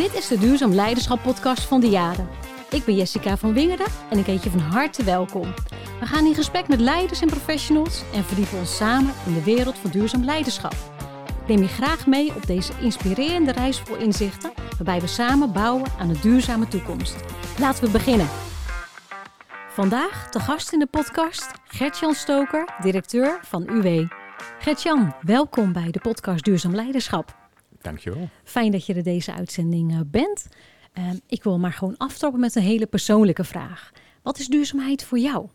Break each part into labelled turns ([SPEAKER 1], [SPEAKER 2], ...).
[SPEAKER 1] Dit is de Duurzaam Leiderschap podcast van de Jaren. Ik ben Jessica van Wingerden en ik heet je van harte welkom. We gaan in gesprek met leiders en professionals en verdiepen ons samen in de wereld van duurzaam leiderschap. Neem je graag mee op deze inspirerende reis vol inzichten, waarbij we samen bouwen aan een duurzame toekomst. Laten we beginnen. Vandaag te gast in de podcast Gertjan Stoker, directeur van UW. Gertjan, welkom bij de podcast Duurzaam Leiderschap.
[SPEAKER 2] Dankjewel.
[SPEAKER 1] Fijn dat je er deze uitzending eh, bent. Uh, ik wil maar gewoon aftrappen met een hele persoonlijke vraag. Wat is duurzaamheid voor jou?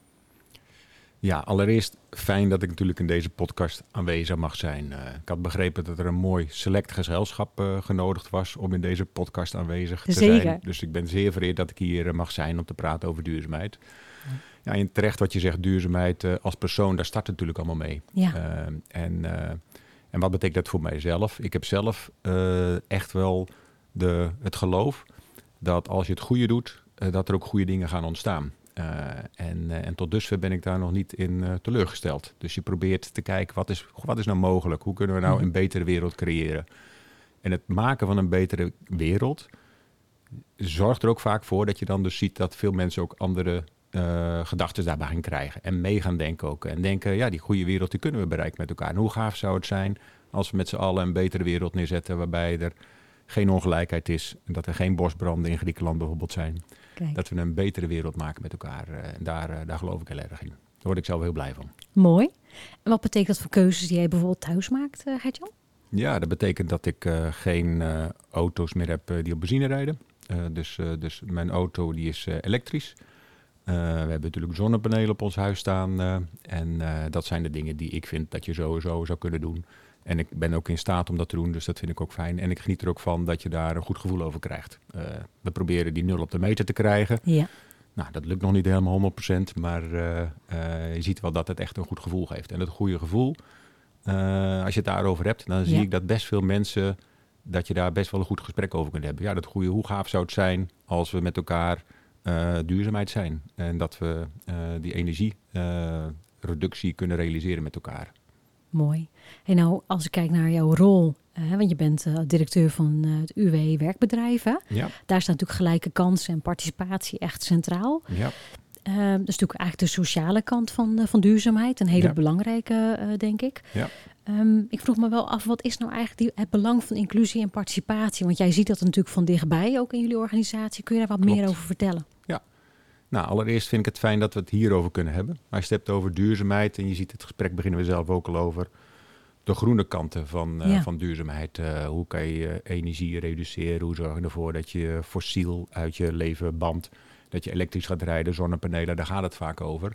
[SPEAKER 2] Ja, allereerst fijn dat ik natuurlijk in deze podcast aanwezig mag zijn. Uh, ik had begrepen dat er een mooi select gezelschap uh, genodigd was om in deze podcast aanwezig te
[SPEAKER 1] Zeker.
[SPEAKER 2] zijn. Dus ik ben zeer vereerd dat ik hier mag zijn om te praten over duurzaamheid. Ja, en terecht wat je zegt, duurzaamheid als persoon, daar start het natuurlijk allemaal mee.
[SPEAKER 1] Ja.
[SPEAKER 2] en, en wat betekent dat voor mijzelf? Ik heb zelf echt wel de, het geloof dat als je het goede doet, dat er ook goede dingen gaan ontstaan. Uh, en, en tot dusver ben ik daar nog niet in teleurgesteld. Dus je probeert te kijken, wat is, wat is nou mogelijk? Hoe kunnen we nou een betere wereld creëren? En het maken van een betere wereld zorgt er ook vaak voor dat je dan dus ziet dat veel mensen ook andere gedachten daarbij gaan krijgen. En mee gaan denken ook. En denken, ja, die goede wereld die kunnen we bereiken met elkaar. En hoe gaaf zou het zijn als we met z'n allen een betere wereld neerzetten waarbij er geen ongelijkheid is. En dat er geen bosbranden in Griekenland bijvoorbeeld zijn.
[SPEAKER 1] Kijk.
[SPEAKER 2] Dat we een betere wereld maken met elkaar. En daar, daar geloof ik heel erg in. Daar word ik zelf heel blij van.
[SPEAKER 1] Mooi. En wat betekent dat voor keuzes die jij bijvoorbeeld thuis maakt, Gertjan?
[SPEAKER 2] Ja, dat betekent dat ik uh, geen uh, auto's meer heb die op benzine rijden. dus, dus mijn auto die is elektrisch. We hebben natuurlijk zonnepanelen op ons huis staan. en dat zijn de dingen die ik vind dat je sowieso zou kunnen doen. En ik ben ook in staat om dat te doen, dus dat vind ik ook fijn. En ik geniet er ook van dat je daar een goed gevoel over krijgt. We proberen die nul op de meter te krijgen.
[SPEAKER 1] Ja.
[SPEAKER 2] Nou, dat lukt nog niet helemaal 100%, maar je ziet wel dat het echt een goed gevoel geeft. En dat goede gevoel, als je het daarover hebt, dan zie
[SPEAKER 1] Ja.
[SPEAKER 2] ik dat best veel mensen, dat je daar best wel een goed gesprek over kunt hebben. Ja, dat goede, hoe gaaf zou het zijn als we met elkaar duurzaamheid zijn. En dat we die energiereductie kunnen realiseren met elkaar.
[SPEAKER 1] Mooi. En nou, als ik kijk naar jouw rol, uh, want je bent uh, directeur van uh, het UW Werkbedrijven.
[SPEAKER 2] Ja.
[SPEAKER 1] Daar staat natuurlijk gelijke kansen en participatie echt centraal.
[SPEAKER 2] Ja.
[SPEAKER 1] dat is natuurlijk eigenlijk de sociale kant van, van duurzaamheid. Een hele
[SPEAKER 2] Ja.
[SPEAKER 1] belangrijke, denk ik.
[SPEAKER 2] Ja.
[SPEAKER 1] Um, ik vroeg me wel af, wat is nou eigenlijk die, het belang van inclusie en participatie? Want jij ziet dat natuurlijk van dichtbij ook in jullie organisatie. Kun je daar wat
[SPEAKER 2] Klopt.
[SPEAKER 1] meer over vertellen?
[SPEAKER 2] Nou, allereerst vind ik het fijn dat we het hierover kunnen hebben. Als je het hebt over duurzaamheid en je ziet het gesprek beginnen we zelf ook al over de groene kanten van, uh,
[SPEAKER 1] Ja.
[SPEAKER 2] van duurzaamheid. Uh, hoe kan je energie reduceren? Hoe zorg je ervoor dat je fossiel uit je leven bandt? Dat je elektrisch gaat rijden, zonnepanelen, daar gaat het vaak over.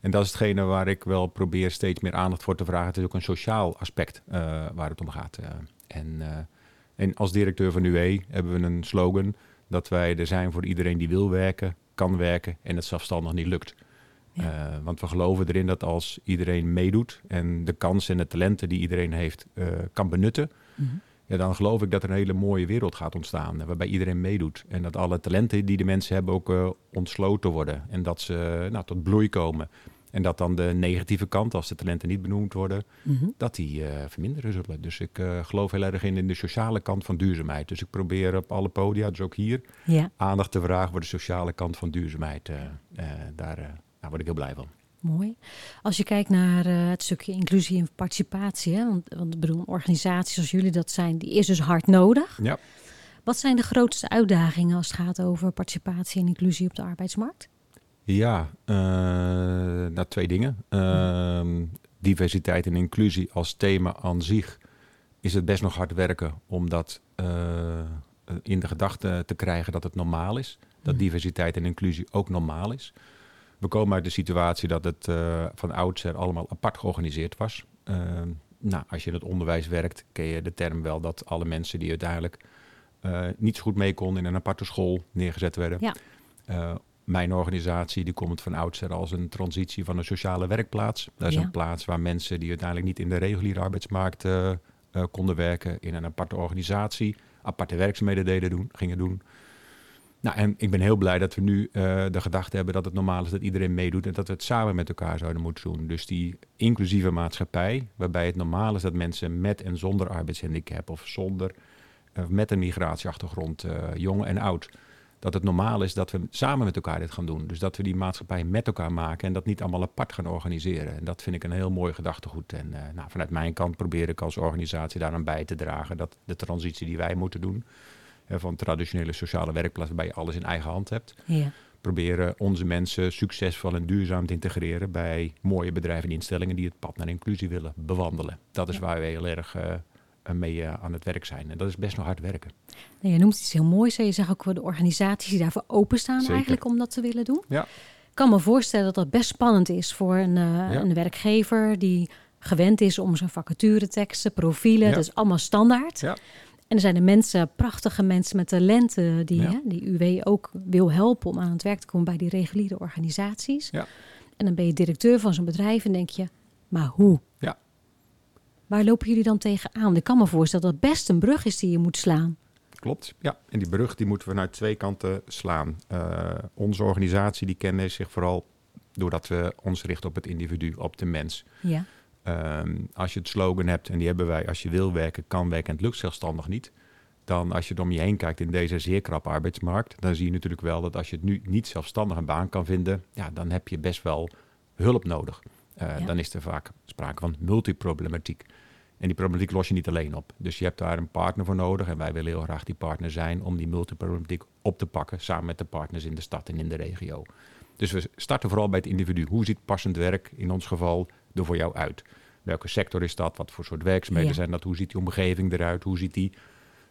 [SPEAKER 2] En dat is hetgene waar ik wel probeer steeds meer aandacht voor te vragen. Het is ook een sociaal aspect uh, waar het om gaat. en, en als directeur van UE hebben we een slogan dat wij er zijn voor iedereen die wil werken, kan werken en het zelfstandig niet lukt.
[SPEAKER 1] Ja.
[SPEAKER 2] Uh, want we geloven erin dat als iedereen meedoet en de kansen en de talenten die iedereen heeft uh, kan benutten,
[SPEAKER 1] Mhm.
[SPEAKER 2] ja, dan geloof ik dat er een hele mooie wereld gaat ontstaan. Waarbij iedereen meedoet. En dat alle talenten die de mensen hebben ook uh, ontsloten worden. En dat ze nou, tot bloei komen. En dat dan de negatieve kant, als de talenten niet benoemd worden,
[SPEAKER 1] Mhm.
[SPEAKER 2] dat die uh, verminderen zullen. Dus ik uh, geloof heel erg in, in de sociale kant van duurzaamheid. Dus ik probeer op alle podia, dus ook hier,
[SPEAKER 1] Ja,
[SPEAKER 2] aandacht te vragen voor de sociale kant van duurzaamheid. Uh, daar, daar word ik heel blij van.
[SPEAKER 1] mooi. Als je kijkt naar eh, het stukje inclusie en participatie, hè, want, want ik bedoel, organisaties zoals jullie dat zijn, die is dus hard nodig.
[SPEAKER 2] Ja.
[SPEAKER 1] Wat zijn de grootste uitdagingen als het gaat over participatie en inclusie op de arbeidsmarkt?
[SPEAKER 2] Ja, uh, nou twee dingen. Uh, diversiteit en inclusie als thema aan zich is het best nog hard werken om dat uh, in de gedachte te krijgen dat het normaal is. Dat
[SPEAKER 1] Mhm.
[SPEAKER 2] diversiteit en inclusie ook normaal is. We komen uit de situatie dat het uh, van oudsher allemaal apart georganiseerd was. nou, als je in het onderwijs werkt, ken je de term wel dat alle mensen die uiteindelijk niet zo goed mee konden in een aparte school neergezet werden.
[SPEAKER 1] Ja.
[SPEAKER 2] Uh, mijn organisatie die komt van oudsher als een transitie van een sociale werkplaats. Dat is
[SPEAKER 1] Ja.
[SPEAKER 2] een plaats waar mensen die uiteindelijk niet in de reguliere arbeidsmarkt uh, uh, konden werken, in een aparte organisatie, aparte werkzaamheden deden doen, gingen doen. Nou, en ik ben heel blij dat we nu uh, de gedachte hebben dat het normaal is dat iedereen meedoet en dat we het samen met elkaar zouden moeten doen. Dus die inclusieve maatschappij, waarbij het normaal is dat mensen met en zonder arbeidshandicap of zonder met een migratieachtergrond, jong en oud dat het normaal is dat we samen met elkaar dit gaan doen. Dus dat we die maatschappij met elkaar maken en dat niet allemaal apart gaan organiseren. En dat vind ik een heel mooi gedachtegoed. En uh, nou, vanuit mijn kant probeer ik als organisatie daaraan bij te dragen dat de transitie die wij moeten doen, van traditionele sociale werkplaats waarbij je alles in eigen hand hebt, ja. proberen onze mensen succesvol en duurzaam te integreren bij mooie bedrijven en instellingen die het pad naar inclusie willen bewandelen. Dat is waar we heel erg uh, mee uh, aan het werk zijn. En dat is best nog hard werken.
[SPEAKER 1] Nou, je noemt iets heel moois. Je zegt ook voor de organisaties die daarvoor openstaan Zeker. eigenlijk om dat te willen doen. Ja. Ik kan me voorstellen dat dat best spannend is voor een, uh, een werkgever die gewend is om zijn vacatureteksten, profielen, ja. dat is allemaal standaard. Ja. En er zijn de mensen, prachtige mensen met talenten, die, hè, die UW ook wil helpen om aan het werk te komen bij die reguliere organisaties. Ja. En dan ben je directeur van zo'n bedrijf en denk je, maar hoe? Ja. Waar lopen jullie dan tegenaan? Ik kan me voorstellen dat het best een brug is die je moet slaan.
[SPEAKER 2] Klopt, ja. En die brug die moeten we naar twee kanten slaan. Uh, onze organisatie die kent zich vooral doordat we ons richten op het individu, op de mens. Ja. Um, als je het slogan hebt, en die hebben wij, als je wil werken, kan werken en het lukt zelfstandig niet. Dan als je er om je heen kijkt in deze zeer krappe arbeidsmarkt, dan zie je natuurlijk wel dat als je het nu niet zelfstandig een baan kan vinden, ja, dan heb je best wel hulp nodig. Uh, Dan is er vaak sprake van multiproblematiek. En die problematiek los je niet alleen op. Dus je hebt daar een partner voor nodig. En wij willen heel graag die partner zijn om die multiproblematiek op te pakken. Samen met de partners in de stad en in de regio. Dus we starten vooral bij het individu. Hoe ziet passend werk in ons geval er voor jou uit? Welke sector is dat? Wat voor soort werkzaamheden zijn dat? Hoe ziet die omgeving eruit? Hoe ziet die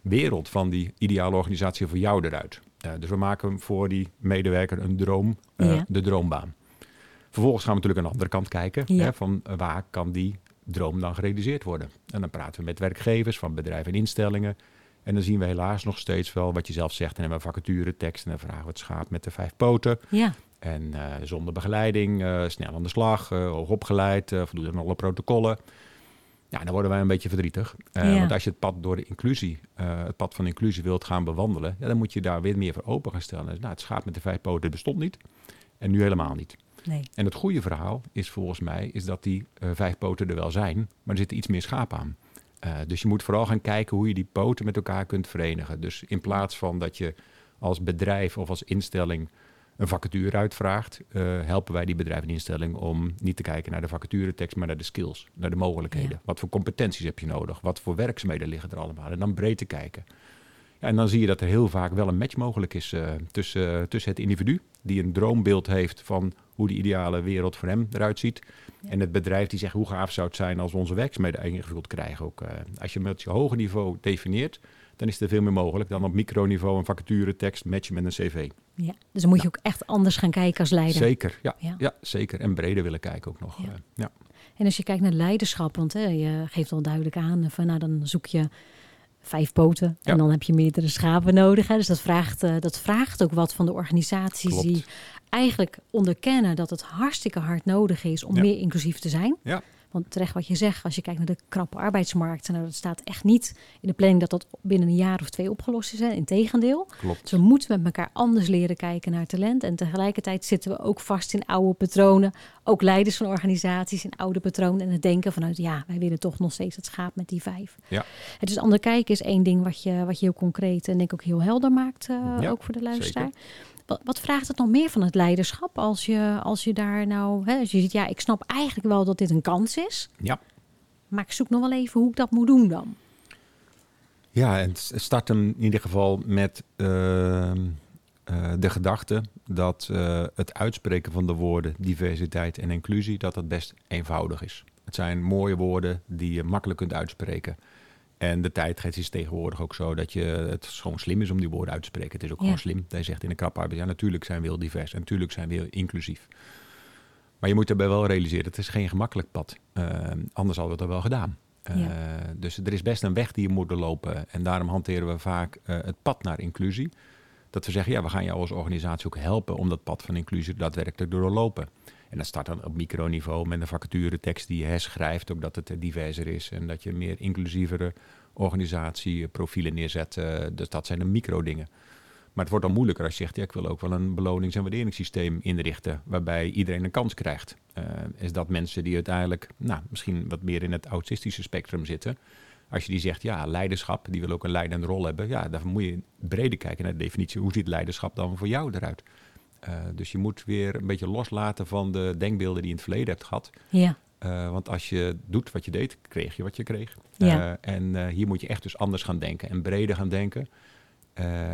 [SPEAKER 2] wereld van die ideale organisatie voor jou eruit? Uh, dus we maken voor die medewerker een droom, uh, de droombaan. Vervolgens gaan we natuurlijk aan de andere kant kijken. Hè, van waar kan die droom dan gerealiseerd worden? En dan praten we met werkgevers van bedrijven en instellingen. En dan zien we helaas nog steeds wel wat je zelf zegt. En hebben we vacature tekst en dan vragen we het schaap met de vijf poten. Ja. En uh, zonder begeleiding, uh, snel aan de slag, uh, hoog opgeleid, voldoen aan alle protocollen. Ja, dan worden wij een beetje verdrietig. Ja. Want als je het pad door de inclusie, het pad van inclusie wilt gaan bewandelen, ja, dan moet je daar weer meer voor open gaan stellen. Nou, het schaap met de vijf poten bestond niet. En nu helemaal niet. Nee. En het goede verhaal is volgens mij is dat die uh, vijf poten er wel zijn, maar er zitten iets meer schaap aan. Uh, dus je moet vooral gaan kijken hoe je die poten met elkaar kunt verenigen. Dus in plaats van dat je als bedrijf of als instelling een vacature uitvraagt, uh, helpen wij die bedrijf en instelling om niet te kijken naar de vacaturetekst, maar naar de skills, naar de mogelijkheden. Ja. Wat voor competenties heb je nodig? Wat voor werkzaamheden liggen er allemaal? En dan breed te kijken. En dan zie je dat er heel vaak wel een match mogelijk is uh, tussen, tussen het individu, die een droombeeld heeft van hoe die ideale wereld voor hem eruit ziet. En het bedrijf die zegt hoe gaaf zou het zijn als we onze werkzaamheden ingevuld krijgen. Ook, uh, als je met je hoger niveau definieert, dan is er veel meer mogelijk dan op microniveau een vacature tekst matchen met een cv.
[SPEAKER 1] Ja, dus dan moet je ook echt anders gaan kijken als leider.
[SPEAKER 2] Zeker, ja, ja. zeker. En breder willen kijken ook nog. Ja. Uh, ja.
[SPEAKER 1] En als je kijkt naar leiderschap, want hè, je geeft al duidelijk aan van nou dan zoek je vijf poten. En dan heb je meerdere schapen nodig. Hè. Dus dat vraagt, uh, dat vraagt ook wat van de organisaties Klopt. die eigenlijk onderkennen dat het hartstikke hard nodig is om ja. meer inclusief te zijn. Ja. Want terecht wat je zegt, als je kijkt naar de krappe arbeidsmarkt, nou, dat staat echt niet in de planning dat dat binnen een jaar of twee opgelost is. Integendeel. Klopt. Dus we moeten met elkaar anders leren kijken naar talent. En tegelijkertijd zitten we ook vast in oude patronen. Ook leiders van organisaties in oude patronen. En het denken vanuit, ja, wij willen toch nog steeds het schaap met die vijf. Ja. Het is ander kijken is één ding wat je, wat je heel concreet en denk ook heel helder maakt, uh, ja, ook voor de luisteraar. Zeker. Wat, wat, vraagt het nog meer van het leiderschap als je, als je daar nou, hè, als je ziet, ja, ik snap eigenlijk wel dat dit een kans is. Ja. Maar ik zoek nog wel even hoe ik dat moet doen dan.
[SPEAKER 2] Ja, en start hem in ieder geval met uh, uh, de gedachte dat uh, het uitspreken van de woorden diversiteit en inclusie, dat dat best eenvoudig is. Het zijn mooie woorden die je makkelijk kunt uitspreken. En de tijdgeest is tegenwoordig ook zo dat je, het gewoon slim is om die woorden uit te spreken. Het is ook ja. gewoon slim. Hij zegt in de krap arbeid, ja natuurlijk zijn we heel divers en natuurlijk zijn we heel inclusief. Maar je moet daarbij wel realiseren, het is geen gemakkelijk pad. Uh, anders hadden we het wel gedaan. Uh, ja. Dus er is best een weg die je moet doorlopen. En daarom hanteren we vaak uh, het pad naar inclusie. Dat we zeggen, ja, we gaan jou als organisatie ook helpen om dat pad van inclusie daadwerkelijk te doorlopen. En dat start dan op microniveau met een vacature tekst die je herschrijft, ook dat het diverser is en dat je meer inclusievere organisatieprofielen neerzet. Uh, dus dat zijn de micro dingen. Maar het wordt dan moeilijker als je zegt, ja, ik wil ook wel een belonings- en waarderingssysteem inrichten waarbij iedereen een kans krijgt. Uh, is dat mensen die uiteindelijk, nou, misschien wat meer in het autistische spectrum zitten, Als je die zegt, ja, leiderschap, die wil ook een leidende rol hebben. Ja, dan moet je breder kijken naar de definitie. Hoe ziet leiderschap dan voor jou eruit? Uh, dus je moet weer een beetje loslaten van de denkbeelden die je in het verleden hebt gehad.
[SPEAKER 1] Ja.
[SPEAKER 2] Uh, want als je doet wat je deed, kreeg je wat je kreeg.
[SPEAKER 1] Ja.
[SPEAKER 2] Uh, en hier moet je echt dus anders gaan denken en breder gaan denken.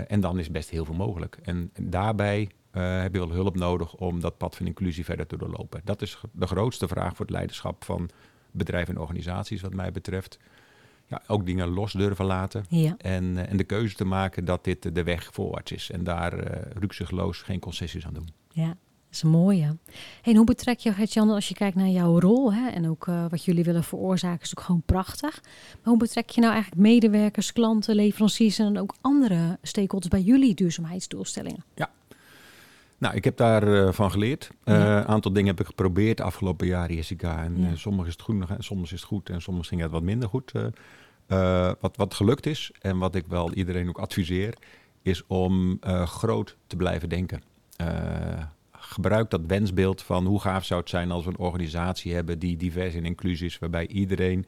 [SPEAKER 2] en dan is best heel veel mogelijk. En, en daarbij heb je wel hulp nodig om dat pad van inclusie verder te doorlopen. Dat is de grootste vraag voor het leiderschap van bedrijven en organisaties, wat mij betreft. Ja, ook dingen los durven laten.
[SPEAKER 1] Ja.
[SPEAKER 2] En, en de keuze te maken dat dit de weg voorwaarts is. En daar uh, rukzichtloos geen concessies aan doen.
[SPEAKER 1] Ja, dat is een mooie. Hey, en hoe betrek je, Gert-Jan, als je kijkt naar jouw rol... Hè, en ook uh, wat jullie willen veroorzaken, is ook gewoon prachtig. Maar hoe betrek je nou eigenlijk medewerkers, klanten, leveranciers... en ook andere stakeholders bij jullie duurzaamheidsdoelstellingen?
[SPEAKER 2] Ja, nou, ik heb daarvan uh, van geleerd. Een ja. aantal dingen heb ik geprobeerd de afgelopen jaren, Jessica. En ja. uh, soms is het goed, en soms is het goed en soms ging het wat minder goed. Uh, wat, wat gelukt is en wat ik wel iedereen ook adviseer, is om groot te blijven denken. gebruik dat wensbeeld van hoe gaaf zou het zijn als we een organisatie hebben die divers en inclusief is, waarbij iedereen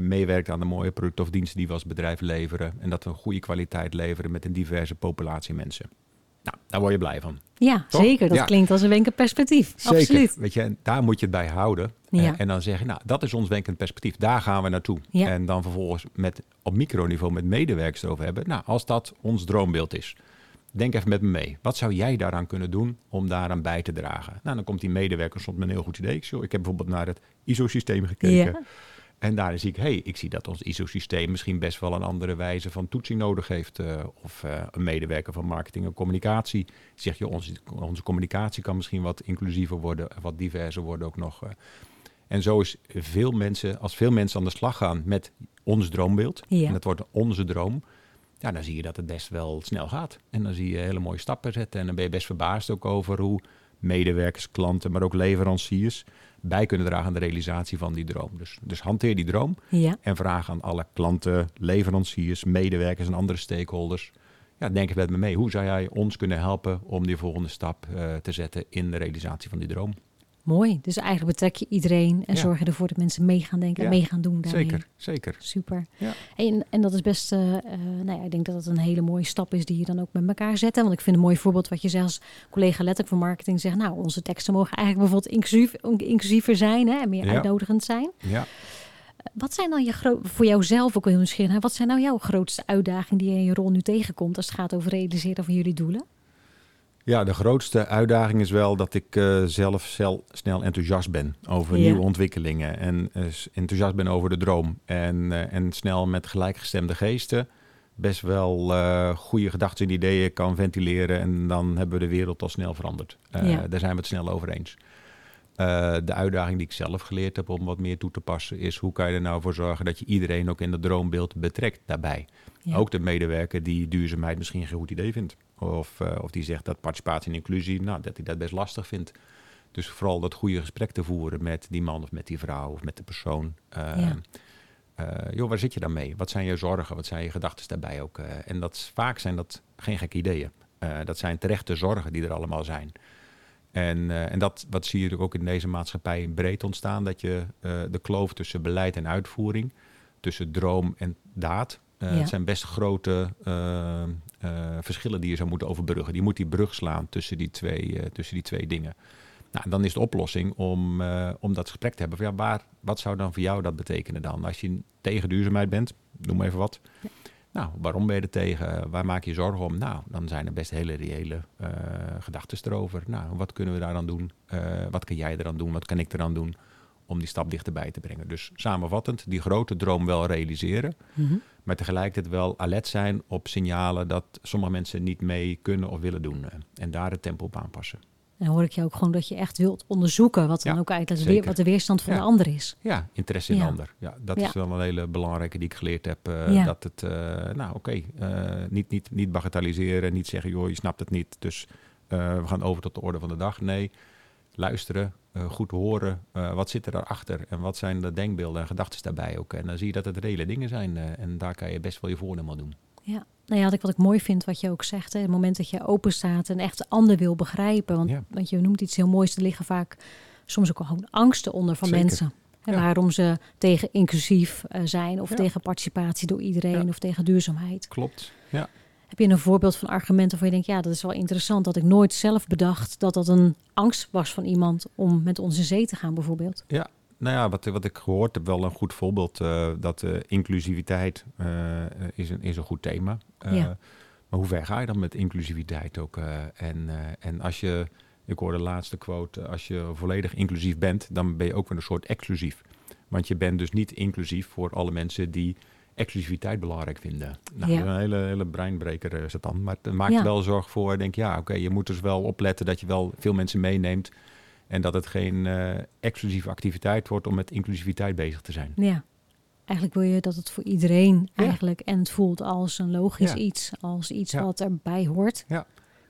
[SPEAKER 2] meewerkt aan de mooie producten of diensten die we als bedrijf leveren. En dat we een goede kwaliteit leveren met een diverse populatie mensen. Nou, daar word je blij van.
[SPEAKER 1] Ja, Toch? zeker. Dat ja. klinkt als een wenkend perspectief.
[SPEAKER 2] Zeker.
[SPEAKER 1] Absoluut.
[SPEAKER 2] Weet je, daar moet je het bij houden.
[SPEAKER 1] Ja.
[SPEAKER 2] Uh, en dan zeggen, nou, dat is ons wenkend perspectief. Daar gaan we naartoe.
[SPEAKER 1] Ja.
[SPEAKER 2] En dan vervolgens met, op microniveau met medewerkers erover hebben. Nou, als dat ons droombeeld is, denk even met me mee. Wat zou jij daaraan kunnen doen om daaraan bij te dragen? Nou, dan komt die medewerker soms met een heel goed idee. Ik, ik heb bijvoorbeeld naar het ISO-systeem gekeken. En daarin zie ik, hey, ik zie dat ons ISO-systeem misschien best wel een andere wijze van toetsing nodig heeft. Uh, of uh, een medewerker van marketing en communicatie zegt, je, onze, onze communicatie kan misschien wat inclusiever worden, wat diverser worden ook nog. Uh. En zo is veel mensen, als veel mensen aan de slag gaan met ons droombeeld,
[SPEAKER 1] ja.
[SPEAKER 2] en dat wordt onze droom, ja, dan zie je dat het best wel snel gaat. En dan zie je hele mooie stappen zetten. En dan ben je best verbaasd ook over hoe medewerkers, klanten, maar ook leveranciers bij kunnen dragen aan de realisatie van die droom. Dus, dus hanteer die droom
[SPEAKER 1] ja.
[SPEAKER 2] en vraag aan alle klanten, leveranciers, medewerkers en andere stakeholders. Ja, denk met me mee. Hoe zou jij ons kunnen helpen om die volgende stap uh, te zetten in de realisatie van die droom?
[SPEAKER 1] Mooi. Dus eigenlijk betrek je iedereen en ja. zorg je ervoor dat mensen mee gaan denken en
[SPEAKER 2] ja.
[SPEAKER 1] mee gaan doen daarmee.
[SPEAKER 2] Zeker, zeker.
[SPEAKER 1] Super.
[SPEAKER 2] Ja.
[SPEAKER 1] En, en dat is best, uh, nou ja, ik denk dat het een hele mooie stap is die je dan ook met elkaar zet. Want ik vind een mooi voorbeeld wat je zegt als collega letterlijk van marketing zegt, nou, onze teksten mogen eigenlijk bijvoorbeeld inclusief, inclusiever zijn hè, en meer uitnodigend zijn.
[SPEAKER 2] Ja.
[SPEAKER 1] Wat zijn dan je gro- voor jouzelf ook heel nieuwsgierig, wat zijn nou jouw grootste uitdagingen die je in je rol nu tegenkomt als het gaat over realiseren van jullie doelen?
[SPEAKER 2] Ja, de grootste uitdaging is wel dat ik uh, zelf zel, snel enthousiast ben over
[SPEAKER 1] Ja.
[SPEAKER 2] nieuwe ontwikkelingen. En uh, enthousiast ben over de droom. En, uh, en snel met gelijkgestemde geesten best wel goede gedachten en ideeën kan ventileren. En dan hebben we de wereld al snel veranderd.
[SPEAKER 1] Ja.
[SPEAKER 2] Daar zijn we het snel over eens. Uh, de uitdaging die ik zelf geleerd heb om wat meer toe te passen is hoe kan je er nou voor zorgen dat je iedereen ook in het droombeeld betrekt daarbij.
[SPEAKER 1] Ja.
[SPEAKER 2] Ook de medewerker die duurzaamheid misschien geen goed idee vindt. Of, uh, of die zegt dat participatie en inclusie, nou, dat hij dat best lastig vindt. Dus vooral dat goede gesprek te voeren met die man of met die vrouw of met de persoon. Uh,
[SPEAKER 1] Ja.
[SPEAKER 2] uh, joh, waar zit je dan mee? Wat zijn je zorgen? Wat zijn je gedachten daarbij ook? Uh, en dat, vaak zijn dat geen gekke ideeën. Uh, dat zijn terechte zorgen die er allemaal zijn. En, uh, en dat wat zie je ook in deze maatschappij breed ontstaan. Dat je uh, de kloof tussen beleid en uitvoering, tussen droom en daad. Uh,
[SPEAKER 1] Ja.
[SPEAKER 2] Het zijn best grote verschillen die je zou moeten overbruggen. Die moet die brug slaan tussen die twee, tussen die twee dingen. Nou, dan is de oplossing om, om dat gesprek te hebben. Van, ja, waar, wat zou dan voor jou dat betekenen dan? Als je tegen duurzaamheid bent, noem maar even wat.
[SPEAKER 1] Ja.
[SPEAKER 2] Nou, waarom ben je er tegen? Waar maak je zorgen om? Nou, dan zijn er best hele reële uh, gedachten erover. Nou, wat kunnen we daaraan doen? Uh, wat kan jij eraan doen? Wat kan ik eraan doen? Om die stap dichterbij te brengen. Dus samenvattend, die grote droom wel realiseren.
[SPEAKER 1] Mhm.
[SPEAKER 2] Maar tegelijkertijd wel alert zijn op signalen dat sommige mensen niet mee kunnen of willen doen. En daar het tempo op aanpassen.
[SPEAKER 1] En dan hoor ik je ook gewoon dat je echt wilt onderzoeken wat dan
[SPEAKER 2] Ja,
[SPEAKER 1] ook eigenlijk weer, wat de weerstand van
[SPEAKER 2] Ja.
[SPEAKER 1] de ander is.
[SPEAKER 2] Ja, interesse in
[SPEAKER 1] Ja.
[SPEAKER 2] de ander. Ja, dat is wel een hele belangrijke die ik geleerd heb. eh. Dat het, eh, nou oké, eh, niet, niet, niet bagatelliseren, niet zeggen, joh, je snapt het niet, dus we gaan over tot de orde van de dag. Nee, luisteren, goed horen, wat zit er daarachter en wat zijn de denkbeelden en gedachten daarbij ook. En dan zie je dat het reële dingen zijn en daar kan je best wel je voordeel aan doen.
[SPEAKER 1] Ja, nou ja, wat ik, wat ik mooi vind, wat je ook zegt, hè, het moment dat je open staat en echt de ander wil begrijpen. Want,
[SPEAKER 2] Ja.
[SPEAKER 1] want je noemt iets heel moois, er liggen vaak soms ook al gewoon angsten onder van
[SPEAKER 2] Zeker.
[SPEAKER 1] mensen. En
[SPEAKER 2] Ja.
[SPEAKER 1] waarom ze tegen inclusief eh, zijn of
[SPEAKER 2] Ja.
[SPEAKER 1] tegen participatie door iedereen
[SPEAKER 2] Ja.
[SPEAKER 1] of tegen duurzaamheid.
[SPEAKER 2] Klopt. Ja.
[SPEAKER 1] Heb je een voorbeeld van argumenten waarvan je denkt, ja, dat is wel interessant dat ik nooit zelf bedacht dat dat een angst was van iemand om met ons in zee te gaan bijvoorbeeld?
[SPEAKER 2] Nou ja, wat, wat ik gehoord heb, wel een goed voorbeeld. eh, dat eh, inclusiviteit eh, is, een, is een goed thema.
[SPEAKER 1] Ja.
[SPEAKER 2] Maar hoe ver ga je dan met inclusiviteit ook? en, en als je, ik hoorde de laatste quote, als je volledig inclusief bent, dan ben je ook weer een soort exclusief. Want je bent dus niet inclusief voor alle mensen die exclusiviteit belangrijk vinden. Nou,
[SPEAKER 1] Ja.
[SPEAKER 2] een hele, hele breinbreker is dat dan. Maar het maakt
[SPEAKER 1] Ja.
[SPEAKER 2] wel zorg voor, denk ja, oké, je moet dus wel opletten dat je wel veel mensen meeneemt. En dat het geen eh, exclusieve activiteit wordt om met inclusiviteit bezig te zijn.
[SPEAKER 1] Ja, eigenlijk wil je dat het voor iedereen
[SPEAKER 2] Ja.
[SPEAKER 1] eigenlijk en het voelt als een logisch
[SPEAKER 2] Ja.
[SPEAKER 1] iets, als iets
[SPEAKER 2] Ja.
[SPEAKER 1] wat erbij hoort.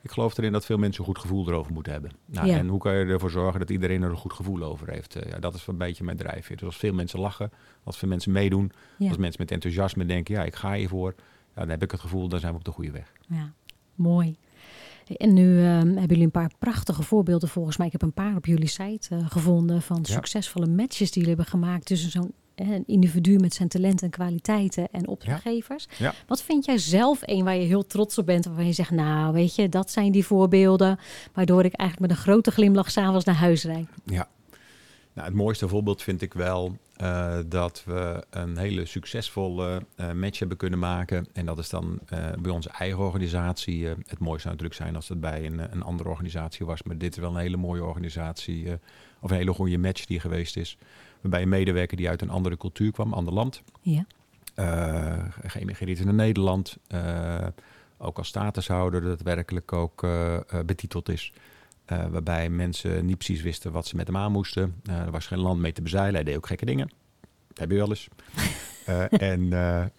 [SPEAKER 2] Ik geloof erin dat veel mensen een goed gevoel erover moeten hebben. Nou,
[SPEAKER 1] Ja.
[SPEAKER 2] En hoe kan je ervoor zorgen dat iedereen er een goed gevoel over heeft? Eh, ja, dat is een beetje mijn drijfveer. Dus als veel mensen lachen, als veel mensen meedoen,
[SPEAKER 1] Ja.
[SPEAKER 2] als mensen met enthousiasme denken, ja, ik ga hiervoor, ja, dan heb ik het gevoel, dan zijn we op de goede weg.
[SPEAKER 1] Ja, mooi. En nu ehm, hebben jullie een paar prachtige voorbeelden volgens mij. Ik heb een paar op jullie site eh, gevonden van
[SPEAKER 2] Ja.
[SPEAKER 1] succesvolle matches die jullie hebben gemaakt tussen zo'n een individu met zijn talenten en kwaliteiten en opdrachtgevers.
[SPEAKER 2] Ja.
[SPEAKER 1] Wat vind jij zelf een waar je heel trots op bent, waarvan je zegt, nou weet je, dat zijn die voorbeelden waardoor ik eigenlijk met een grote glimlach s'avonds naar huis rijd.
[SPEAKER 2] Nou, het mooiste voorbeeld vind ik wel eh, dat we een hele succesvolle eh, match hebben kunnen maken. En dat is dan eh, bij onze eigen organisatie. het mooiste zou natuurlijk zijn als het bij een, een andere organisatie was. Maar dit is wel een hele mooie organisatie. of een hele goede match die geweest is. Waarbij een medewerker die uit een andere cultuur kwam, ander land.
[SPEAKER 1] Ja,
[SPEAKER 2] geëmigreerd in Nederland. ook als statushouder daadwerkelijk ook betiteld is. Eh, waarbij mensen niet precies wisten wat ze met hem aan moesten. Eh, er was geen land mee te bezeilen. Hij deed ook gekke dingen. Dat heb je wel eens. Eh, en,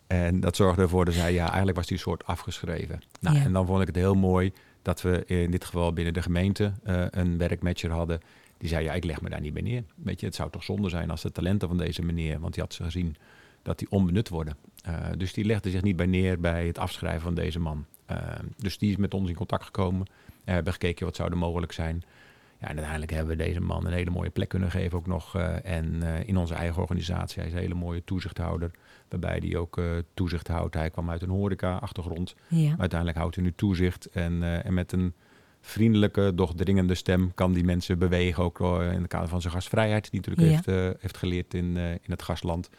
[SPEAKER 2] en dat zorgde ervoor dat hij, ja, eigenlijk was een soort afgeschreven. Nou,
[SPEAKER 1] Ja.
[SPEAKER 2] En dan vond ik het heel mooi dat we in dit geval binnen de gemeente een werkmatcher hadden. Die zei, ja, ik leg me daar niet bij neer. Weet je, het zou toch zonde zijn als de talenten van deze meneer, want die had ze gezien, dat die onbenut worden. Dus die legde zich niet bij neer bij het afschrijven van deze man. Eh, dus die is met ons in contact gekomen. We hebben gekeken wat zou er mogelijk zijn. Ja, en uiteindelijk hebben we deze man een hele mooie plek kunnen geven ook nog. eh, en eh, in onze eigen organisatie. Hij is een hele mooie toezichthouder. Waarbij hij ook eh, toezicht houdt. Hij kwam uit een horeca-achtergrond.
[SPEAKER 1] ja,
[SPEAKER 2] Uiteindelijk houdt hij nu toezicht. En, en met een vriendelijke, doch dringende stem kan die mensen bewegen. Ook in het kader van zijn gastvrijheid. Die natuurlijk
[SPEAKER 1] Ja.
[SPEAKER 2] heeft, heeft geleerd in, in het gastland.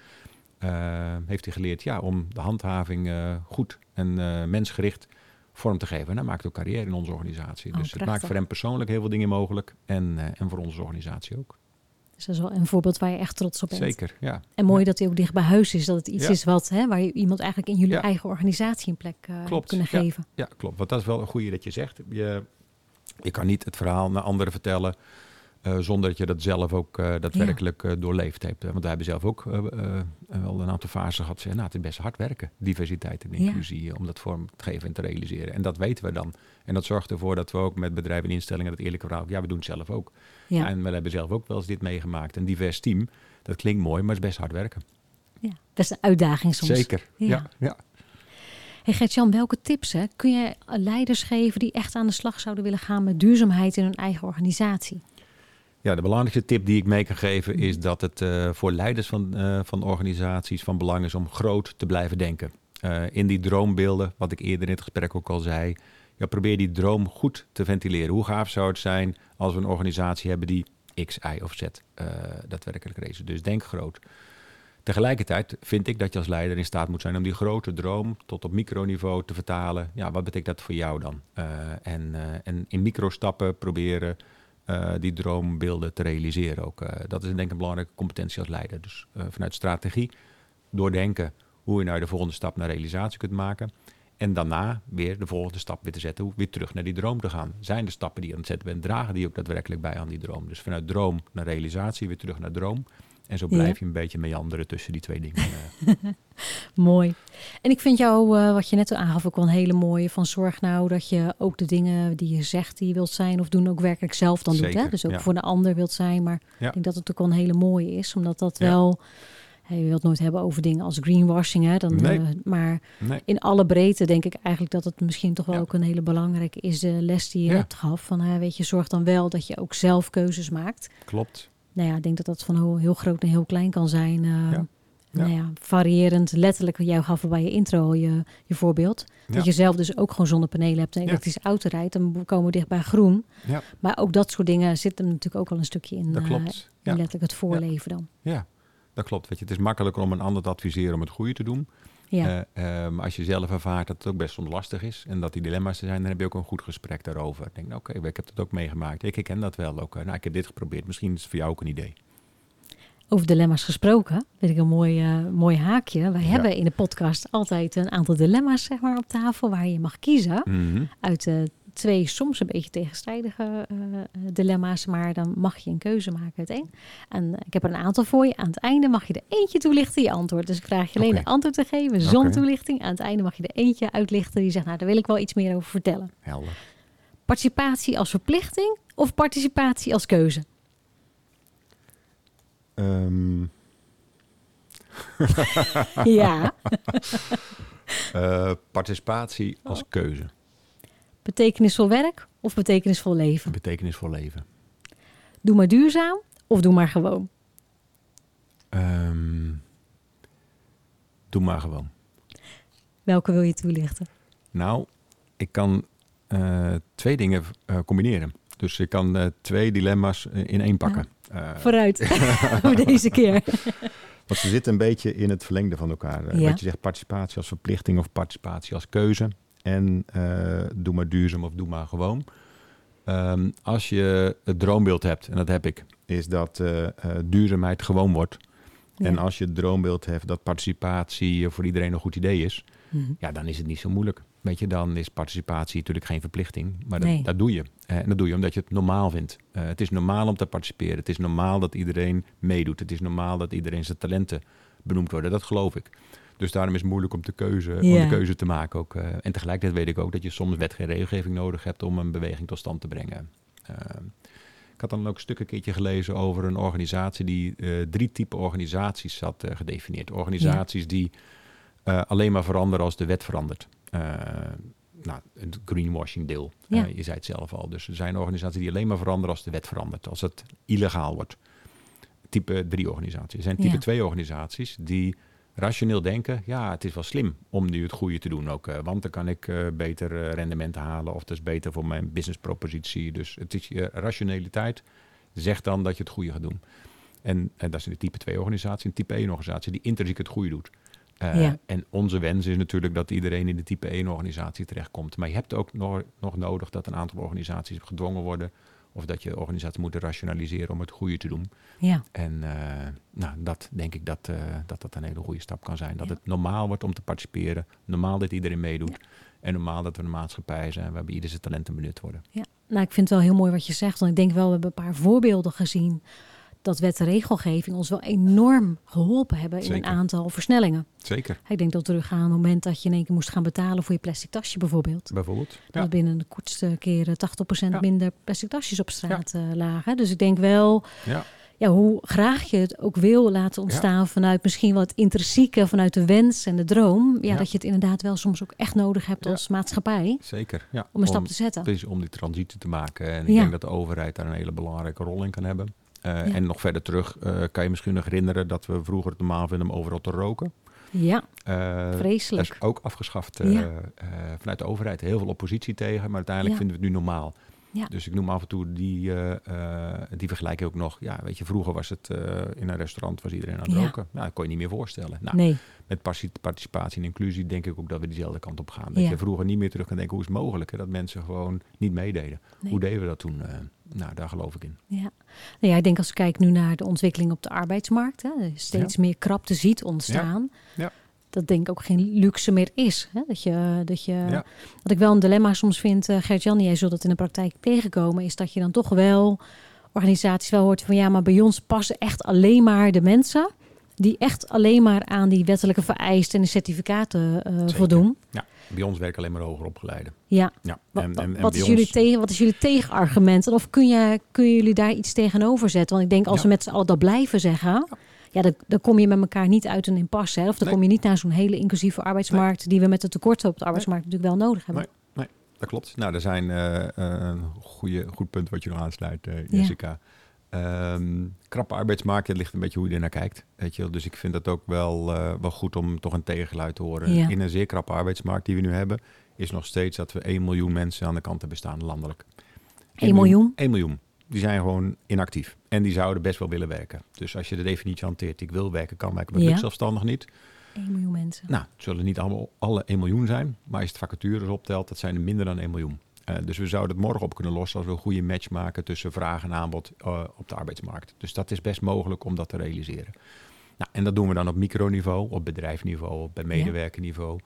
[SPEAKER 2] Eh, heeft hij geleerd ja, om de handhaving goed en eh, mensgericht vorm te geven. En hij maakt ook carrière in onze organisatie.
[SPEAKER 1] Oh,
[SPEAKER 2] dus het maakt voor hem persoonlijk heel veel dingen mogelijk. En, eh, en voor onze organisatie ook.
[SPEAKER 1] dus dat is wel een voorbeeld waar je echt trots op bent.
[SPEAKER 2] Zeker, ja.
[SPEAKER 1] En mooi
[SPEAKER 2] Ja.
[SPEAKER 1] dat hij ook dicht bij huis is. Dat het iets
[SPEAKER 2] Ja.
[SPEAKER 1] is wat, hè, waar je iemand eigenlijk in jullie
[SPEAKER 2] Ja.
[SPEAKER 1] eigen organisatie een plek eh,
[SPEAKER 2] Klopt,
[SPEAKER 1] kunnen geven.
[SPEAKER 2] Ja, klopt. Want dat is wel een goede dat je zegt. Je, je kan niet het verhaal naar anderen vertellen eh, zonder dat je dat zelf ook eh, daadwerkelijk eh, doorleefd hebt. Want wij hebben zelf ook wel een aantal fasen gehad. Zeggen, nou, het is best hard werken, diversiteit en inclusie, om dat vorm te geven en te realiseren. En dat weten we dan. En dat zorgt ervoor dat we ook met bedrijven en instellingen dat eerlijke verhaal, ja, we doen het zelf ook.
[SPEAKER 1] Ja.
[SPEAKER 2] En we hebben zelf ook wel eens dit meegemaakt. Een divers team, dat klinkt mooi, maar het is best hard werken.
[SPEAKER 1] Ja, dat is een uitdaging soms.
[SPEAKER 2] Zeker,
[SPEAKER 1] Ja.
[SPEAKER 2] ja. ja.
[SPEAKER 1] Hey Gert-Jan, welke tips hè, kun je leiders geven die echt aan de slag zouden willen gaan met duurzaamheid in hun eigen organisatie?
[SPEAKER 2] Ja, de belangrijkste tip die ik mee kan geven is dat het eh, voor leiders van, eh, van organisaties van belang is om groot te blijven denken. Eh, in die droombeelden, wat ik eerder in het gesprek ook al zei, ja, probeer die droom goed te ventileren. Hoe gaaf zou het zijn als we een organisatie hebben die X, Y of Z daadwerkelijk race. Dus denk groot. Tegelijkertijd vind ik dat je als leider in staat moet zijn om die grote droom tot op microniveau te vertalen. Ja, wat betekent dat voor jou dan? En, en in microstappen proberen eh, die droombeelden te realiseren ook. Eh, dat is denk ik een belangrijke competentie als leider. Dus eh, vanuit strategie, doordenken hoe je nou de volgende stap naar realisatie kunt maken. En daarna weer de volgende stap weer te zetten, weer terug naar die droom te gaan. Zijn de stappen die je aan het zetten bent, dragen die ook daadwerkelijk bij aan die droom? Dus vanuit droom naar realisatie, weer terug naar droom. En zo
[SPEAKER 1] Ja.
[SPEAKER 2] blijf je een beetje meanderen tussen die twee dingen. eh.
[SPEAKER 1] Mooi. En ik vind jou, eh, wat je net aangaf, ook wel een hele mooie. Van zorg nou dat je ook de dingen die je zegt die je wilt zijn of doen ook werkelijk zelf dan doet. Hè? Dus ook
[SPEAKER 2] ja.
[SPEAKER 1] voor de ander wilt zijn. Maar
[SPEAKER 2] Ja.
[SPEAKER 1] ik denk dat het ook wel een hele mooie is. Omdat dat wel... je wilt nooit hebben over dingen als greenwashing. Hè? Dan,
[SPEAKER 2] Nee.
[SPEAKER 1] eh, maar
[SPEAKER 2] nee.
[SPEAKER 1] in alle breedte denk ik eigenlijk dat het misschien toch wel
[SPEAKER 2] Ja.
[SPEAKER 1] ook een hele belangrijke is. De les die je
[SPEAKER 2] Ja.
[SPEAKER 1] hebt gehad. Van, weet je, zorg dan wel dat je ook zelf keuzes maakt.
[SPEAKER 2] Klopt.
[SPEAKER 1] Nou ja, ik denk dat dat van heel, heel groot naar heel klein kan zijn.
[SPEAKER 2] Ja.
[SPEAKER 1] Nou ja, variërend, letterlijk, jij gaf bij je intro je, je voorbeeld.
[SPEAKER 2] Ja.
[SPEAKER 1] Dat je zelf dus ook gewoon zonnepanelen hebt en een
[SPEAKER 2] Ja.
[SPEAKER 1] elektrische auto rijdt. Dan komen we dicht bij groen.
[SPEAKER 2] Ja.
[SPEAKER 1] Maar ook dat soort dingen zitten natuurlijk ook al een stukje in,
[SPEAKER 2] Dat
[SPEAKER 1] eh,
[SPEAKER 2] klopt.
[SPEAKER 1] in letterlijk het voorleven dan.
[SPEAKER 2] Ja, dat klopt. Weet je, het is makkelijker om een ander te adviseren om het goede te doen.
[SPEAKER 1] Ja,
[SPEAKER 2] Eh, eh, maar als je zelf ervaart dat het ook best soms lastig is en dat die dilemma's er zijn, dan heb je ook een goed gesprek daarover. Ik denk, nou, oké, ik heb dat ook meegemaakt. Ik herken dat wel ook. Nou, ik heb dit geprobeerd. Misschien is het voor jou ook een idee.
[SPEAKER 1] over dilemma's gesproken, vind ik een mooi, eh, mooi haakje. Wij
[SPEAKER 2] Ja.
[SPEAKER 1] hebben in de podcast altijd een aantal dilemma's zeg maar, op tafel waar je mag kiezen.
[SPEAKER 2] Mhm.
[SPEAKER 1] uit de twee soms een beetje tegenstrijdige eh, dilemma's, maar dan mag je een keuze maken uit één. En eh, ik heb er een aantal voor je. Aan het einde mag je er eentje toelichten, je antwoord. Dus ik vraag je alleen een antwoord te geven, zonder toelichting. Aan het einde mag je er eentje uitlichten die zegt, nou daar wil ik wel iets meer over vertellen.
[SPEAKER 2] Helder.
[SPEAKER 1] Participatie als verplichting of participatie als keuze?
[SPEAKER 2] Ehm,
[SPEAKER 1] ja,
[SPEAKER 2] eh, participatie als keuze.
[SPEAKER 1] Betekenisvol werk of betekenisvol leven?
[SPEAKER 2] Betekenisvol leven.
[SPEAKER 1] Doe maar duurzaam of doe maar gewoon?
[SPEAKER 2] Ehm, doe maar gewoon.
[SPEAKER 1] Welke wil je toelichten?
[SPEAKER 2] Nou, ik kan eh, twee dingen eh, combineren. Dus ik kan eh, twee dilemma's in één pakken.
[SPEAKER 1] Vooruit, voor deze keer.
[SPEAKER 2] want ze zitten een beetje in het verlengde van elkaar.
[SPEAKER 1] Ja.
[SPEAKER 2] Wat je zegt, participatie als verplichting of participatie als keuze. En eh, doe maar duurzaam of doe maar gewoon. Ehm, als je het droombeeld hebt, en dat heb ik, is dat eh, eh, duurzaamheid gewoon wordt. En als je het droombeeld hebt dat participatie voor iedereen een goed idee is,
[SPEAKER 1] Mhm.
[SPEAKER 2] ja, dan is het niet zo moeilijk. Weet je, dan is participatie natuurlijk geen verplichting. Maar dat,
[SPEAKER 1] Nee.
[SPEAKER 2] dat doe je. En dat doe je omdat je het normaal vindt. Het is normaal om te participeren. Het is normaal dat iedereen meedoet. Het is normaal dat iedereen zijn talenten benoemd worden. Dat geloof ik. Dus daarom is het moeilijk om, de keuze, om de keuze te maken. Ook. eh, en tegelijkertijd weet ik ook dat je soms wet en regelgeving nodig hebt om een beweging tot stand te brengen. Eh, ik had dan ook een stuk een keertje gelezen over een organisatie die eh, drie typen organisaties had gedefinieerd. Organisaties die alleen maar veranderen als de wet verandert. Nou, het greenwashing deel.
[SPEAKER 1] Ja.
[SPEAKER 2] Je zei het zelf al. Dus er zijn organisaties die alleen maar veranderen als de wet verandert. Als het illegaal wordt. Type 3 organisaties. Er zijn type
[SPEAKER 1] Ja.
[SPEAKER 2] 2 organisaties die rationeel denken... ja, het is wel slim om nu het goede te doen ook. eh, want dan kan ik eh, beter eh, rendement halen... of dat is beter voor mijn businesspropositie. Dus het is je rationaliteit zegt dan dat je het goede gaat doen. En, en dat is de type 2 organisatie. Een type 1 organisatie die intrinsiek het goede doet.
[SPEAKER 1] Ja.
[SPEAKER 2] En onze wens is natuurlijk dat iedereen in de type 1 organisatie terechtkomt. Maar je hebt ook nog, nog nodig dat een aantal organisaties gedwongen worden... of dat je organisaties moeten rationaliseren om het goede te doen.
[SPEAKER 1] Ja.
[SPEAKER 2] En eh, nou, dat denk ik dat, eh, dat dat een hele goede stap kan zijn. Dat
[SPEAKER 1] Ja.
[SPEAKER 2] het normaal wordt om te participeren. Normaal dat iedereen meedoet. En normaal dat we een maatschappij zijn waarbij ieder zijn talenten benut worden.
[SPEAKER 1] Ja, nou, ik vind het wel heel mooi wat je zegt. Want ik denk wel, we hebben een paar voorbeelden gezien dat wet en regelgeving ons wel enorm geholpen hebben in een aantal versnellingen.
[SPEAKER 2] Zeker.
[SPEAKER 1] Ik denk dat we teruggaan aan het moment dat je in één keer moest gaan betalen voor je plastic tasje bijvoorbeeld.
[SPEAKER 2] Bijvoorbeeld.
[SPEAKER 1] Dat binnen de kortste keren 80%
[SPEAKER 2] Ja.
[SPEAKER 1] minder plastic tasjes op straat eh, lagen. Dus ik denk wel,
[SPEAKER 2] Ja.
[SPEAKER 1] ja, hoe graag je het ook wil laten ontstaan vanuit misschien het intrinsieke, vanuit de wens en de droom. Ja,
[SPEAKER 2] Ja.
[SPEAKER 1] dat je het inderdaad wel soms ook echt nodig hebt
[SPEAKER 2] Ja.
[SPEAKER 1] als maatschappij
[SPEAKER 2] Zeker. Ja.
[SPEAKER 1] om een stap te zetten.
[SPEAKER 2] Precies, om die transitie te maken. En ik
[SPEAKER 1] Ja.
[SPEAKER 2] denk dat de overheid daar een hele belangrijke rol in kan hebben. Eh,
[SPEAKER 1] Ja.
[SPEAKER 2] En nog verder terug eh, kan je misschien nog herinneren dat we vroeger het normaal vinden om overal te roken.
[SPEAKER 1] Ja,
[SPEAKER 2] Eh, dat
[SPEAKER 1] vreselijk.
[SPEAKER 2] is ook afgeschaft
[SPEAKER 1] Ja.
[SPEAKER 2] vanuit de overheid. Heel veel oppositie tegen, maar uiteindelijk
[SPEAKER 1] Ja.
[SPEAKER 2] vinden we het nu normaal.
[SPEAKER 1] Ja.
[SPEAKER 2] Dus ik noem af en toe die, eh, eh, die vergelijking ook nog. Ja, weet je, vroeger was het eh, in een restaurant was iedereen aan het
[SPEAKER 1] Ja.
[SPEAKER 2] roken. Ja, dat kon je niet meer voorstellen. Nou,
[SPEAKER 1] Nee,
[SPEAKER 2] met parti- participatie en inclusie denk ik ook dat we diezelfde kant op gaan. Dat
[SPEAKER 1] Ja.
[SPEAKER 2] je vroeger niet meer terug kan denken, hoe is het mogelijk hè, dat mensen gewoon niet meededen.
[SPEAKER 1] Nee.
[SPEAKER 2] Hoe deden we dat toen? Nou, daar geloof ik in.
[SPEAKER 1] Ja. Nou ja, ik denk als we kijken nu naar de ontwikkeling op de arbeidsmarkt, hè, steeds meer krapte ziet ontstaan.
[SPEAKER 2] Ja.
[SPEAKER 1] Dat denk ik ook geen luxe meer is. Hè? Dat je, dat je,
[SPEAKER 2] Ja.
[SPEAKER 1] Wat ik wel een dilemma soms vind, uh, Gert-Jan, jij zult dat in de praktijk tegenkomen, is dat je dan toch wel organisaties wel hoort van ja, maar bij ons passen echt alleen maar de mensen die echt alleen maar aan die wettelijke vereisten en de certificaten uh, voldoen.
[SPEAKER 2] Ja, bij ons werken alleen maar hoger opgeleiden.
[SPEAKER 1] Ja.
[SPEAKER 2] ja.
[SPEAKER 1] Wat,
[SPEAKER 2] en, en, en
[SPEAKER 1] wat, is jullie tegen, wat is jullie tegenargument? Of kun je, kun jullie daar iets tegenover zetten? Want ik denk als
[SPEAKER 2] Ja.
[SPEAKER 1] we met z'n allen dat blijven zeggen, ja, dan, dan kom je met elkaar niet uit een impasse. Hè? Of dan
[SPEAKER 2] Nee.
[SPEAKER 1] kom je niet naar zo'n hele inclusieve arbeidsmarkt die we met de tekorten op de arbeidsmarkt natuurlijk wel nodig hebben.
[SPEAKER 2] Dat klopt. Nou, er zijn uh, een goede, goed punt wat je nog aansluit, uh, Jessica. Ehm, krappe arbeidsmarkt, het ligt een beetje hoe je er naar kijkt. Weet je wel. Dus ik vind het ook wel, uh, wel goed om toch een tegengeluid te horen. In een zeer krappe arbeidsmarkt die we nu hebben, is nog steeds dat we 1 miljoen mensen aan de kant hebben staan landelijk.
[SPEAKER 1] 1 miljoen?
[SPEAKER 2] 1 miljoen. Die zijn gewoon inactief. En die zouden best wel willen werken. Dus als je de definitie hanteert, ik wil werken, kan werken, maar ja. zelfstandig niet.
[SPEAKER 1] 1 miljoen mensen.
[SPEAKER 2] Nou, het zullen niet allemaal alle 1 miljoen zijn. Maar als je het vacatures optelt, dat zijn er minder dan 1 miljoen. Uh, dus we zouden het morgen op kunnen lossen als we een goede match maken tussen vraag en aanbod uh, op de arbeidsmarkt. Dus dat is best mogelijk om dat te realiseren. Nou, en dat doen we dan op microniveau, op bedrijfsniveau, op bij medewerkerniveau.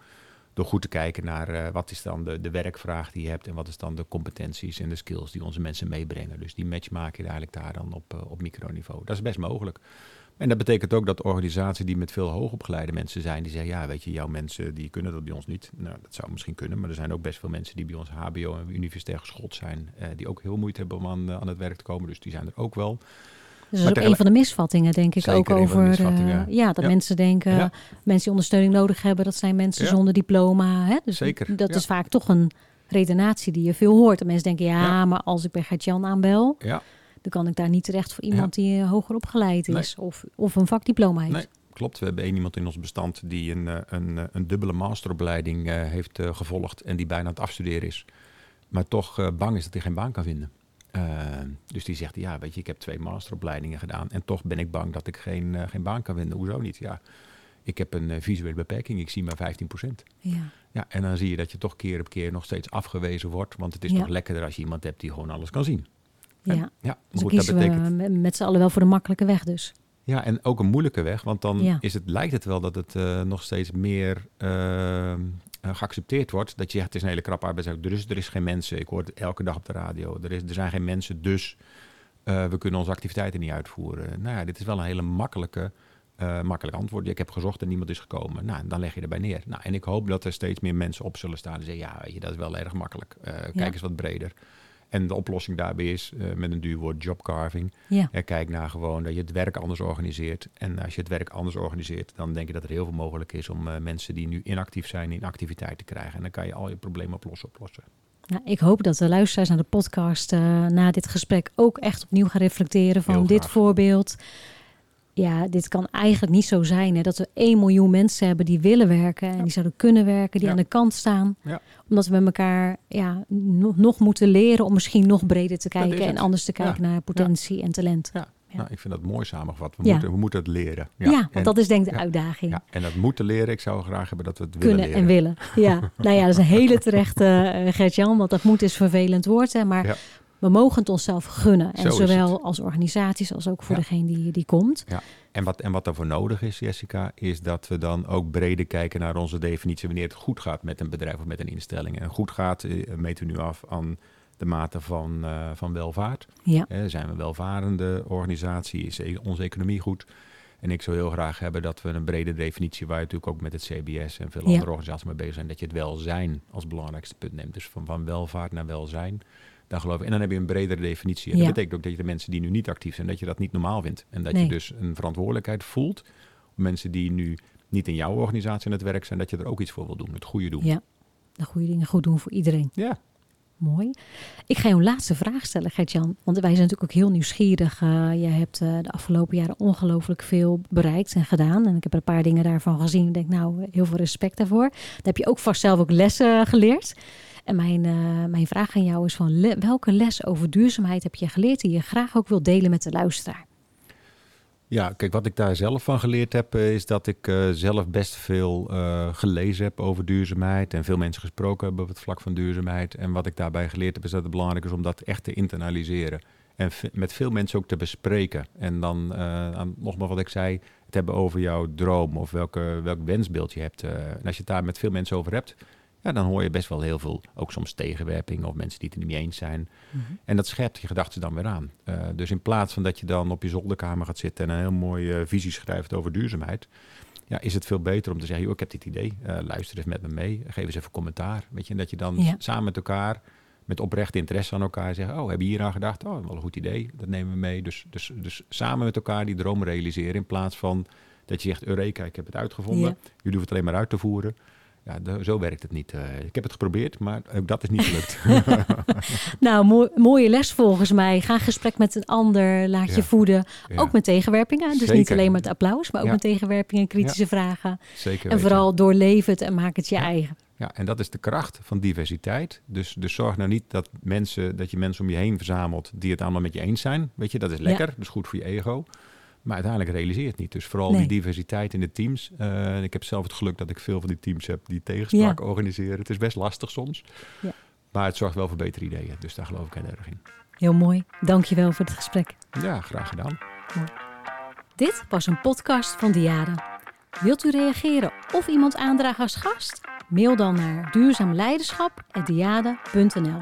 [SPEAKER 2] Door goed te kijken naar uh, wat is dan de, de werkvraag die je hebt en wat is dan de competenties en de skills die onze mensen meebrengen. Dus die match maak je eigenlijk daar dan op, op microniveau. Dat is best mogelijk. En dat betekent ook dat organisaties die met veel hoogopgeleide mensen zijn, die zeggen, ja, weet je, jouw mensen die kunnen dat bij ons niet. Nou, dat zou misschien kunnen, maar er zijn ook best veel mensen die bij ons HBO en universitair geschoold zijn, eh, die ook heel moeite hebben om aan, aan het werk te komen. Dus die zijn er ook wel.
[SPEAKER 1] Dus dat is ook een van de misvattingen, denk ik, ook over. Uh, ja, dat mensen denken, mensen die ondersteuning nodig hebben, dat zijn mensen zonder diploma. Hè? Dus
[SPEAKER 2] Zeker.
[SPEAKER 1] Dat is vaak toch een redenatie die je veel hoort. En mensen denken, ja, maar als ik bij Gert-Jan aanbel,
[SPEAKER 2] ja
[SPEAKER 1] dan kan ik daar niet terecht voor iemand die uh, hoger opgeleid is of, of een vakdiploma heeft.
[SPEAKER 2] Nee, klopt. We hebben één iemand in ons bestand die een, eh, een, eh, een dubbele masteropleiding heeft gevolgd en die bijna aan het afstuderen is. Maar toch bang is dat hij geen baan kan vinden. Dus die zegt, ja, weet je, ik heb twee masteropleidingen gedaan en toch ben ik bang dat ik geen, geen baan kan vinden. Hoezo niet? Ja, ik heb een visuele beperking, ik zie maar 15%.
[SPEAKER 1] Ja.
[SPEAKER 2] ja. En dan zie je dat je toch keer op keer nog steeds afgewezen wordt, want het is toch lekkerder als je iemand hebt die gewoon alles kan zien.
[SPEAKER 1] Ja,
[SPEAKER 2] ja
[SPEAKER 1] dus goed, dat betekent... we met z'n allen wel voor de makkelijke weg dus.
[SPEAKER 2] Ja, en ook een moeilijke weg, want dan is het, lijkt het wel dat het uh, nog steeds meer uh, geaccepteerd wordt. Dat je zegt, het is een hele krap arbeidsmarkt, dus er is geen mensen. Ik hoor het elke dag op de radio. Er, is, er zijn geen mensen, dus uh, we kunnen onze activiteiten niet uitvoeren. Nou ja, dit is wel een hele makkelijke, makkelijk antwoord. Ik heb gezocht en niemand is gekomen. Nou, dan leg je erbij neer. Nou, en ik hoop dat er steeds meer mensen op zullen staan en zeggen, ja, weet je, dat is wel erg makkelijk. Kijk ja. eens wat breder. En de oplossing daarbij is, uh, met een duur woord, jobcarving.
[SPEAKER 1] Ja.
[SPEAKER 2] Uh, kijk naar gewoon dat je het werk anders organiseert. En als je het werk anders organiseert, dan denk ik dat er heel veel mogelijk is om uh, mensen die nu inactief zijn, in activiteit te krijgen. En dan kan je al je problemen oplossen. oplossen.
[SPEAKER 1] Nou, ik hoop dat de luisteraars naar de podcast na dit gesprek ook echt opnieuw gaan reflecteren van dit voorbeeld ja, dit kan eigenlijk niet zo zijn. Hè, dat we 1 miljoen mensen hebben die willen werken en die zouden kunnen werken, die aan de kant staan.
[SPEAKER 2] Ja.
[SPEAKER 1] Omdat we met elkaar ja, nog, nog moeten leren om misschien nog breder te kijken en anders te kijken naar potentie en talent.
[SPEAKER 2] Ja. Nou, ik vind dat mooi samengevat. We, moeten, we moeten het leren.
[SPEAKER 1] Ja, want dat is denk ik de uitdaging.
[SPEAKER 2] Ja, en dat moeten leren. Ik zou graag hebben dat we het
[SPEAKER 1] Kunnen
[SPEAKER 2] willen
[SPEAKER 1] en willen. Ja, nou ja, dat is een hele terechte uh, Gert-Jan. Want dat moet is vervelend woord. Hè, maar we mogen het onszelf gunnen. En zowel als organisaties als ook voor degene die, die komt.
[SPEAKER 2] Ja. En wat, en wat daarvoor nodig is, Jessica, is dat we dan ook breder kijken naar onze definitie wanneer het goed gaat met een bedrijf of met een instelling. En goed gaat, eh, meten we nu af aan de mate van, uh, van welvaart.
[SPEAKER 1] Ja.
[SPEAKER 2] Eh, zijn we een welvarende organisatie? Is e-, onze economie goed? En ik zou heel graag hebben dat we een brede definitie, waar je natuurlijk ook met het CBS en veel
[SPEAKER 1] Ja.
[SPEAKER 2] andere organisaties mee bezig zijn, dat je het welzijn als belangrijkste punt neemt. Dus van, van welvaart naar welzijn. Daar geloof ik. En dan heb je een bredere definitie. En
[SPEAKER 1] Ja.
[SPEAKER 2] dat betekent ook dat je de mensen die nu niet actief zijn, dat je dat niet normaal vindt. En dat
[SPEAKER 1] Nee.
[SPEAKER 2] je dus een verantwoordelijkheid voelt. om Mensen die nu niet in jouw organisatie aan het werk zijn, dat je er ook iets voor wil doen. Het goede doen.
[SPEAKER 1] Ja, de goede dingen goed doen voor iedereen.
[SPEAKER 2] Ja.
[SPEAKER 1] Mooi. Ik ga je een laatste vraag stellen, Gert-Jan. Want wij zijn natuurlijk ook heel nieuwsgierig. Uh, je hebt uh, de afgelopen jaren ongelooflijk veel bereikt en gedaan. En ik heb er een paar dingen daarvan gezien. Ik denk, nou, heel veel respect daarvoor. Dan heb je ook vast zelf ook lessen geleerd. En mijn, uh, mijn vraag aan jou is van welke les over duurzaamheid heb je geleerd die je graag ook wil delen met de luisteraar?
[SPEAKER 2] Ja, kijk, wat ik daar zelf van geleerd heb, uh, is dat ik uh, zelf best veel uh, gelezen heb over duurzaamheid en veel mensen gesproken hebben op het vlak van duurzaamheid. En wat ik daarbij geleerd heb, is dat het belangrijk is om dat echt te internaliseren. En met veel mensen ook te bespreken. En dan, aan, nogmaals wat ik zei, het hebben over jouw droom of welke, welk wensbeeld je hebt. en als je het daar met veel mensen over hebt, ja, dan hoor je best wel heel veel, ook soms tegenwerping of mensen die het er niet mee eens zijn.
[SPEAKER 1] Mm-hmm.
[SPEAKER 2] En dat scherpt je gedachten dan weer aan. Uh, dus in plaats van dat je dan op je zolderkamer gaat zitten en een heel mooie uh, visie schrijft over duurzaamheid, ja, is het veel beter om te zeggen, joh, ik heb dit idee, uh, luister eens met me mee, geef eens even commentaar. Weet je, en dat je dan
[SPEAKER 1] Ja.
[SPEAKER 2] samen met elkaar, met oprecht interesse aan elkaar zeggen, oh, hebben hier aan gedacht? Oh, wel een goed idee, dat nemen we mee. Dus, dus, dus samen met elkaar die droom realiseren in plaats van dat je zegt, Eureka, ik heb het uitgevonden,
[SPEAKER 1] Ja.
[SPEAKER 2] jullie hoeven het alleen maar uit te voeren. Ja, de- zo werkt het niet. Eh, ik heb het geprobeerd, maar ook dat is niet gelukt.
[SPEAKER 1] Nou, mooi- mooie les volgens mij. Ga in gesprek met een ander, laat je voeden.
[SPEAKER 2] Ja,
[SPEAKER 1] Ook met tegenwerpingen. Dus niet alleen met applaus, maar ook met tegenwerpingen en kritische vragen.
[SPEAKER 2] zeker
[SPEAKER 1] En vooral doorleef het en maak het je eigen.
[SPEAKER 2] Ja, en dat is de kracht van diversiteit. Dus, dus zorg nou niet dat, mensen, dat je mensen om je heen verzamelt die het allemaal met je eens zijn. Weet je, dat is lekker, dat is goed voor je ego. Maar uiteindelijk realiseer je het niet. Dus vooral
[SPEAKER 1] Nee.
[SPEAKER 2] die diversiteit in de teams. Eh, ik heb zelf het geluk dat ik veel van die teams heb die tegenspraak organiseren. Het is best lastig soms.
[SPEAKER 1] Ja.
[SPEAKER 2] Maar het zorgt wel voor betere ideeën. Dus daar geloof ik heel erg in.
[SPEAKER 1] Heel mooi. Dankjewel voor het gesprek.
[SPEAKER 2] Ja, graag gedaan.
[SPEAKER 1] Dit was een podcast van Diade. Wilt u reageren of iemand aandragen als gast? Mail dan naar duurzaamleiderschap.diade.nl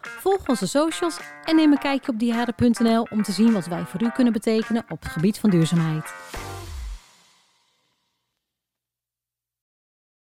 [SPEAKER 1] Volg onze socials en neem een kijkje op diade.nl om te zien wat wij voor u kunnen betekenen op het gebied van duurzaamheid.